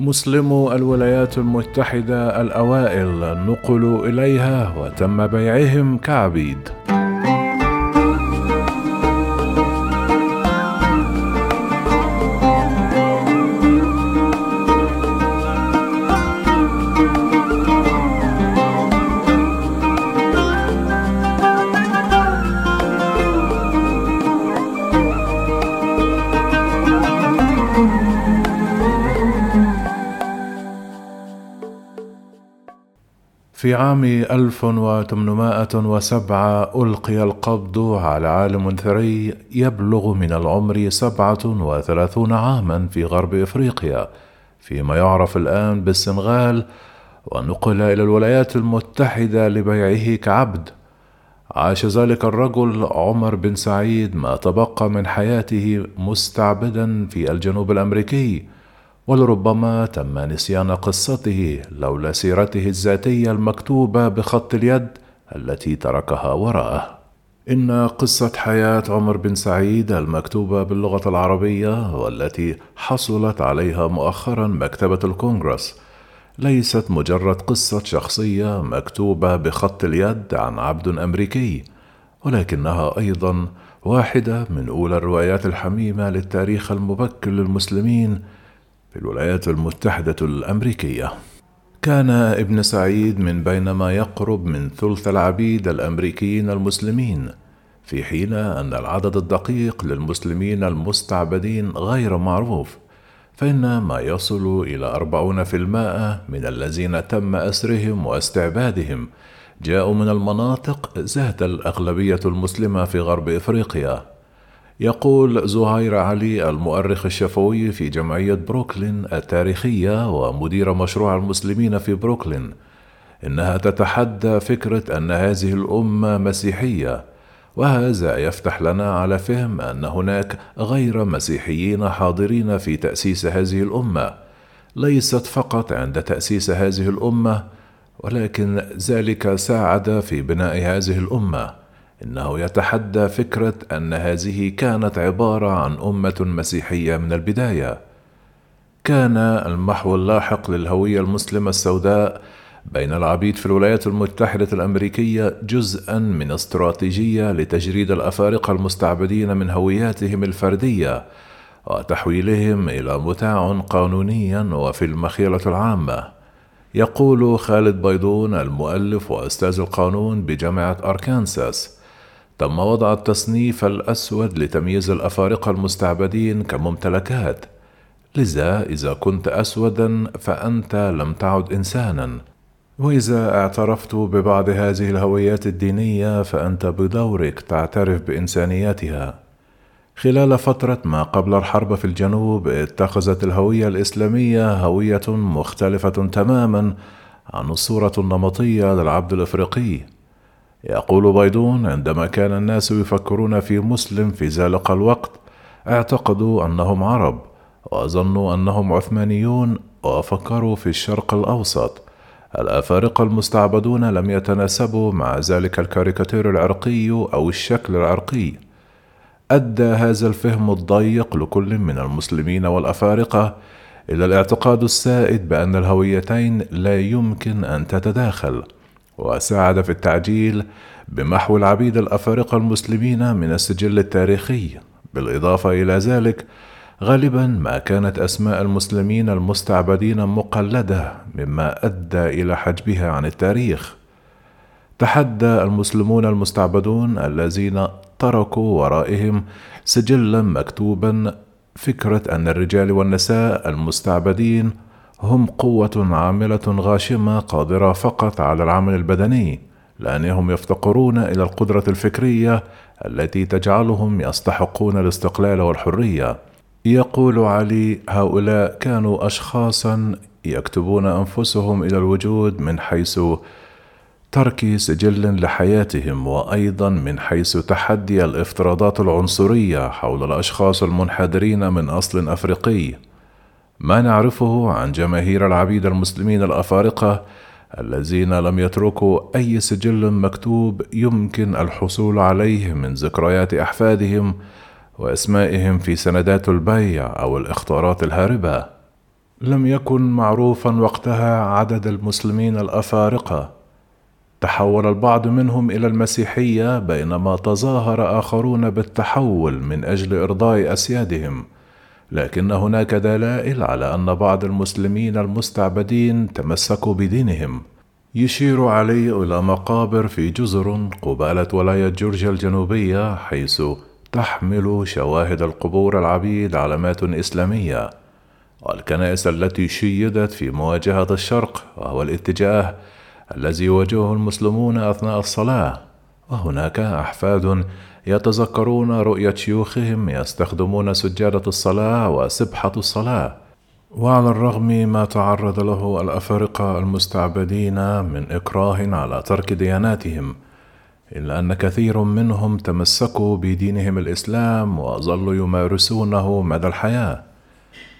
مسلمو الولايات المتحدة الأوائل نقلوا إليها وتم بيعهم كعبيد. في عام 1807 ألقي القبض على عالم ثري يبلغ من العمر سبعة وثلاثون عاما في غرب إفريقيا فيما يعرف الآن بالسنغال ونقل إلى الولايات المتحدة لبيعه كعبد. عاش ذلك الرجل عمر بن سعيد ما تبقى من حياته مستعبدا في الجنوب الأمريكي ولربما تم نسيان قصته لولا سيرته الذاتية المكتوبة بخط اليد التي تركها وراءه. إن قصة حياة عمر بن سعيد المكتوبة باللغة العربية والتي حصلت عليها مؤخرا مكتبة الكونغرس ليست مجرد قصة شخصية مكتوبة بخط اليد عن عبد أمريكي ولكنها أيضا واحدة من أولى الروايات الحميمة للتاريخ المبكر للمسلمين في الولايات المتحدة الأمريكية. كان ابن سعيد من بين ما يقرب من ثلث العبيد الأمريكيين المسلمين، في حين أن العدد الدقيق للمسلمين المستعبدين غير معروف، فإن ما يصل إلى أربعون في المائة من الذين تم أسرهم واستعبادهم جاءوا من المناطق ذات الأغلبية المسلمة في غرب إفريقيا يقول زهير علي المؤرخ الشفوي في جمعية بروكلين التاريخية ومدير مشروع المسلمين في بروكلين إنها تتحدى فكرة أن هذه الأمة مسيحية وهذا يفتح لنا على فهم أن هناك غير مسيحيين حاضرين في تأسيس هذه الأمة ليست فقط عند تأسيس هذه الأمة ولكن ذلك ساعد في بناء هذه الأمة. إنه يتحدى فكرة أن هذه كانت عبارة عن أمة مسيحية من البداية. كان المحو اللاحق للهوية المسلمة السوداء بين العبيد في الولايات المتحدة الأمريكية جزءا من استراتيجية لتجريد الأفارقة المستعبدين من هوياتهم الفردية وتحويلهم إلى متاع قانونيا وفي المخيلة العامة. يقول خالد بيضون المؤلف وأستاذ القانون بجامعة أركانساس تم وضع التصنيف الأسود لتمييز الأفارقة المستعبدين كممتلكات. لذا إذا كنت أسودا فأنت لم تعد إنسانا. وإذا اعترفت ببعض هذه الهويات الدينية فأنت بدورك تعترف بإنسانيتها خلال فترة ما قبل الحرب في الجنوب اتخذت الهوية الإسلامية هوية مختلفة تماما عن الصورة النمطية للعبد الإفريقي. يقول بيضون عندما كان الناس يفكرون في مسلم في ذلك الوقت اعتقدوا أنهم عرب وظنوا أنهم عثمانيون وفكروا في الشرق الأوسط. الأفارقة المستعبدون لم يتناسبوا مع ذلك الكاريكاتير العرقي أو الشكل العرقي. أدى هذا الفهم الضيق لكل من المسلمين والأفارقة إلى الاعتقاد السائد بأن الهويتين لا يمكن أن تتداخل. وساعد في التعجيل بمحو العبيد الأفارقة المسلمين من السجل التاريخي. بالإضافة إلى ذلك غالبا ما كانت أسماء المسلمين المستعبدين مقلدة مما أدى إلى حجبها عن التاريخ. تحدى المسلمون المستعبدون الذين تركوا ورائهم سجلا مكتوبا فكرة أن الرجال والنساء المستعبدين هم قوة عاملة غاشمة قادرة فقط على العمل البدني لأنهم يفتقرون إلى القدرة الفكرية التي تجعلهم يستحقون الاستقلال والحرية. يقول علي هؤلاء كانوا أشخاصا يكتبون أنفسهم إلى الوجود من حيث ترك سجل لحياتهم وأيضا من حيث تحدي الافتراضات العنصرية حول الأشخاص المنحدرين من أصل أفريقي. ما نعرفه عن جماهير العبيد المسلمين الأفارقة الذين لم يتركوا أي سجل مكتوب يمكن الحصول عليه من ذكريات أحفادهم وأسمائهم في سندات البيع أو الإختارات الهاربة. لم يكن معروفا وقتها عدد المسلمين الأفارقة. تحول البعض منهم إلى المسيحية بينما تظاهر آخرون بالتحول من أجل إرضاء أسيادهم. لكن هناك دلائل على أن بعض المسلمين المستعبدين تمسكوا بدينهم. يشير علي إلى مقابر في جزر قبالة ولاية جورجيا الجنوبية حيث تحمل شواهد القبور العبيد علامات إسلامية. والكنائس التي شيدت في مواجهة الشرق وهو الاتجاه الذي يواجهه المسلمون أثناء الصلاة. وهناك أحفاد يتذكرون رؤية شيوخهم يستخدمون سجادة الصلاة وسبحة الصلاة. وعلى الرغم ما تعرض له الأفارقة المستعبدين من إكراه على ترك دياناتهم إلا أن كثير منهم تمسكوا بدينهم الإسلام وظلوا يمارسونه مدى الحياة.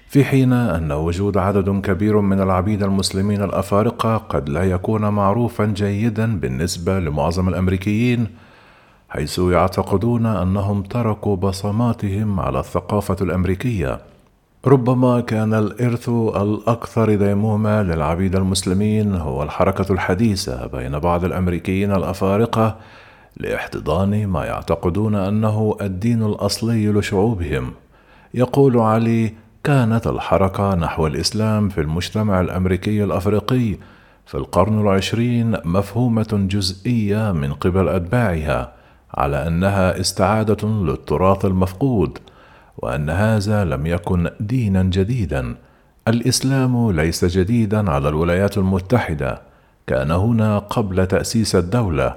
في حين أن وجود عدد كبير من العبيد المسلمين الأفارقة قد لا يكون معروفا جيدا بالنسبة لمعظم الأمريكيين حيث يعتقدون أنهم تركوا بصماتهم على الثقافة الأمريكية. ربما كان الإرث الأكثر ديمومه للعبيد المسلمين هو الحركة الحديثة بين بعض الأمريكيين الأفارقة لاحتضان ما يعتقدون أنه الدين الأصلي لشعوبهم. يقول علي كانت الحركة نحو الإسلام في المجتمع الأمريكي الأفريقي في القرن العشرين مفهومة جزئية من قبل أتباعها. على أنها استعادة للتراث المفقود وأن هذا لم يكن دينا جديدا. الإسلام ليس جديدا على الولايات المتحدة. كان هنا قبل تأسيس الدولة.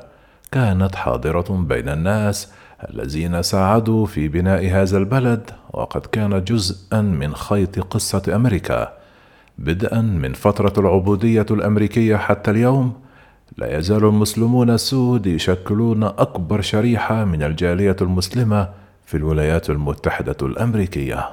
كانت حاضرة بين الناس الذين ساعدوا في بناء هذا البلد وقد كان جزءا من خيط قصة أمريكا. بدءا من فترة العبودية الأمريكية حتى اليوم لا يزال المسلمون السود يشكلون أكبر شريحة من الجالية المسلمة في الولايات المتحدة الأمريكية.